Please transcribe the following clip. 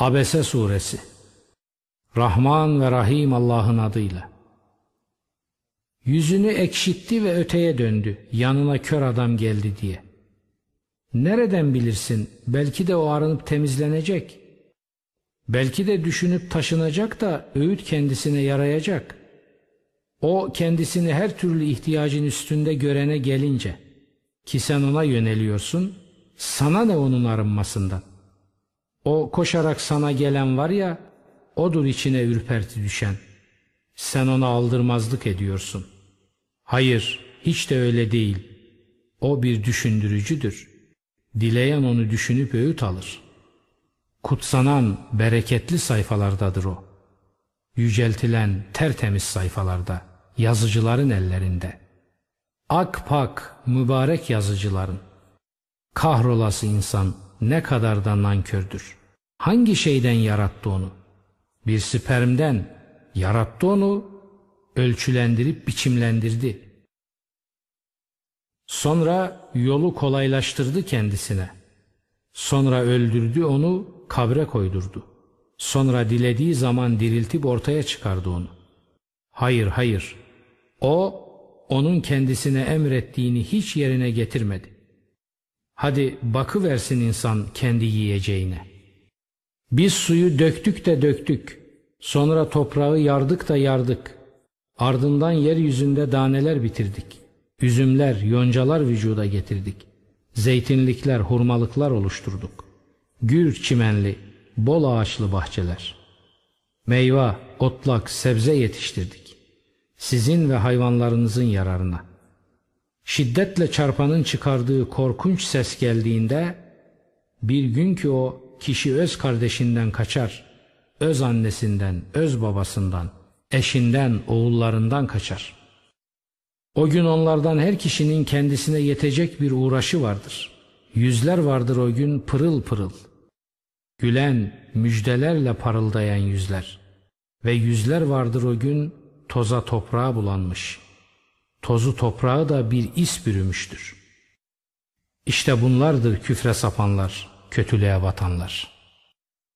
Abese Suresi Rahman ve Rahim Allah'ın adıyla Yüzünü ekşitti ve öteye döndü yanına kör adam geldi diye. Nereden bilirsin belki de o arınıp temizlenecek. Belki de düşünüp taşınacak da öğüt kendisine yarayacak. O kendisini her türlü ihtiyacın üstünde görene gelince ki sen ona yöneliyorsun sana ne onun arınmasından. O koşarak sana gelen var ya, odur içine ürperti düşen. Sen ona aldırmazlık ediyorsun. Hayır, hiç de öyle değil. O bir düşündürücüdür. Dileyen onu düşünüp öğüt alır. Kutsanan bereketli sayfalardadır o. Yüceltilen tertemiz sayfalarda, yazıcıların ellerinde. Ak pak mübarek yazıcıların. Kahrolası insan ne kadar da nankördür. Hangi şeyden yarattı onu? Bir spermden yarattı onu, ölçülendirip biçimlendirdi. Sonra yolu kolaylaştırdı kendisine. Sonra öldürdü onu, kabre koydurdu. Sonra dilediği zaman diriltip ortaya çıkardı onu. Hayır, hayır. O, onun kendisine emrettiğini hiç yerine getirmedi. Hadi bakı versin insan kendi yiyeceğine. Biz suyu döktük de döktük. Sonra toprağı yardık da yardık. Ardından yeryüzünde daneler bitirdik. Üzümler, yoncalar vücuda getirdik. Zeytinlikler, hurmalıklar oluşturduk. Gül çimenli, bol ağaçlı bahçeler. Meyve, otlak, sebze yetiştirdik. Sizin ve hayvanlarınızın yararına. Şiddetle çarpanın çıkardığı korkunç ses geldiğinde bir gün ki o kişi öz kardeşinden kaçar, öz annesinden, öz babasından, eşinden, oğullarından kaçar. O gün onlardan her kişinin kendisine yetecek bir uğraşı vardır. Yüzler vardır o gün pırıl pırıl. Gülen, müjdelerle parıldayan yüzler. Ve yüzler vardır o gün toza toprağa bulanmış.'' Tozu toprağı da bir is bürümüştür. İşte bunlardır küfre sapanlar, kötülüğe batanlar.''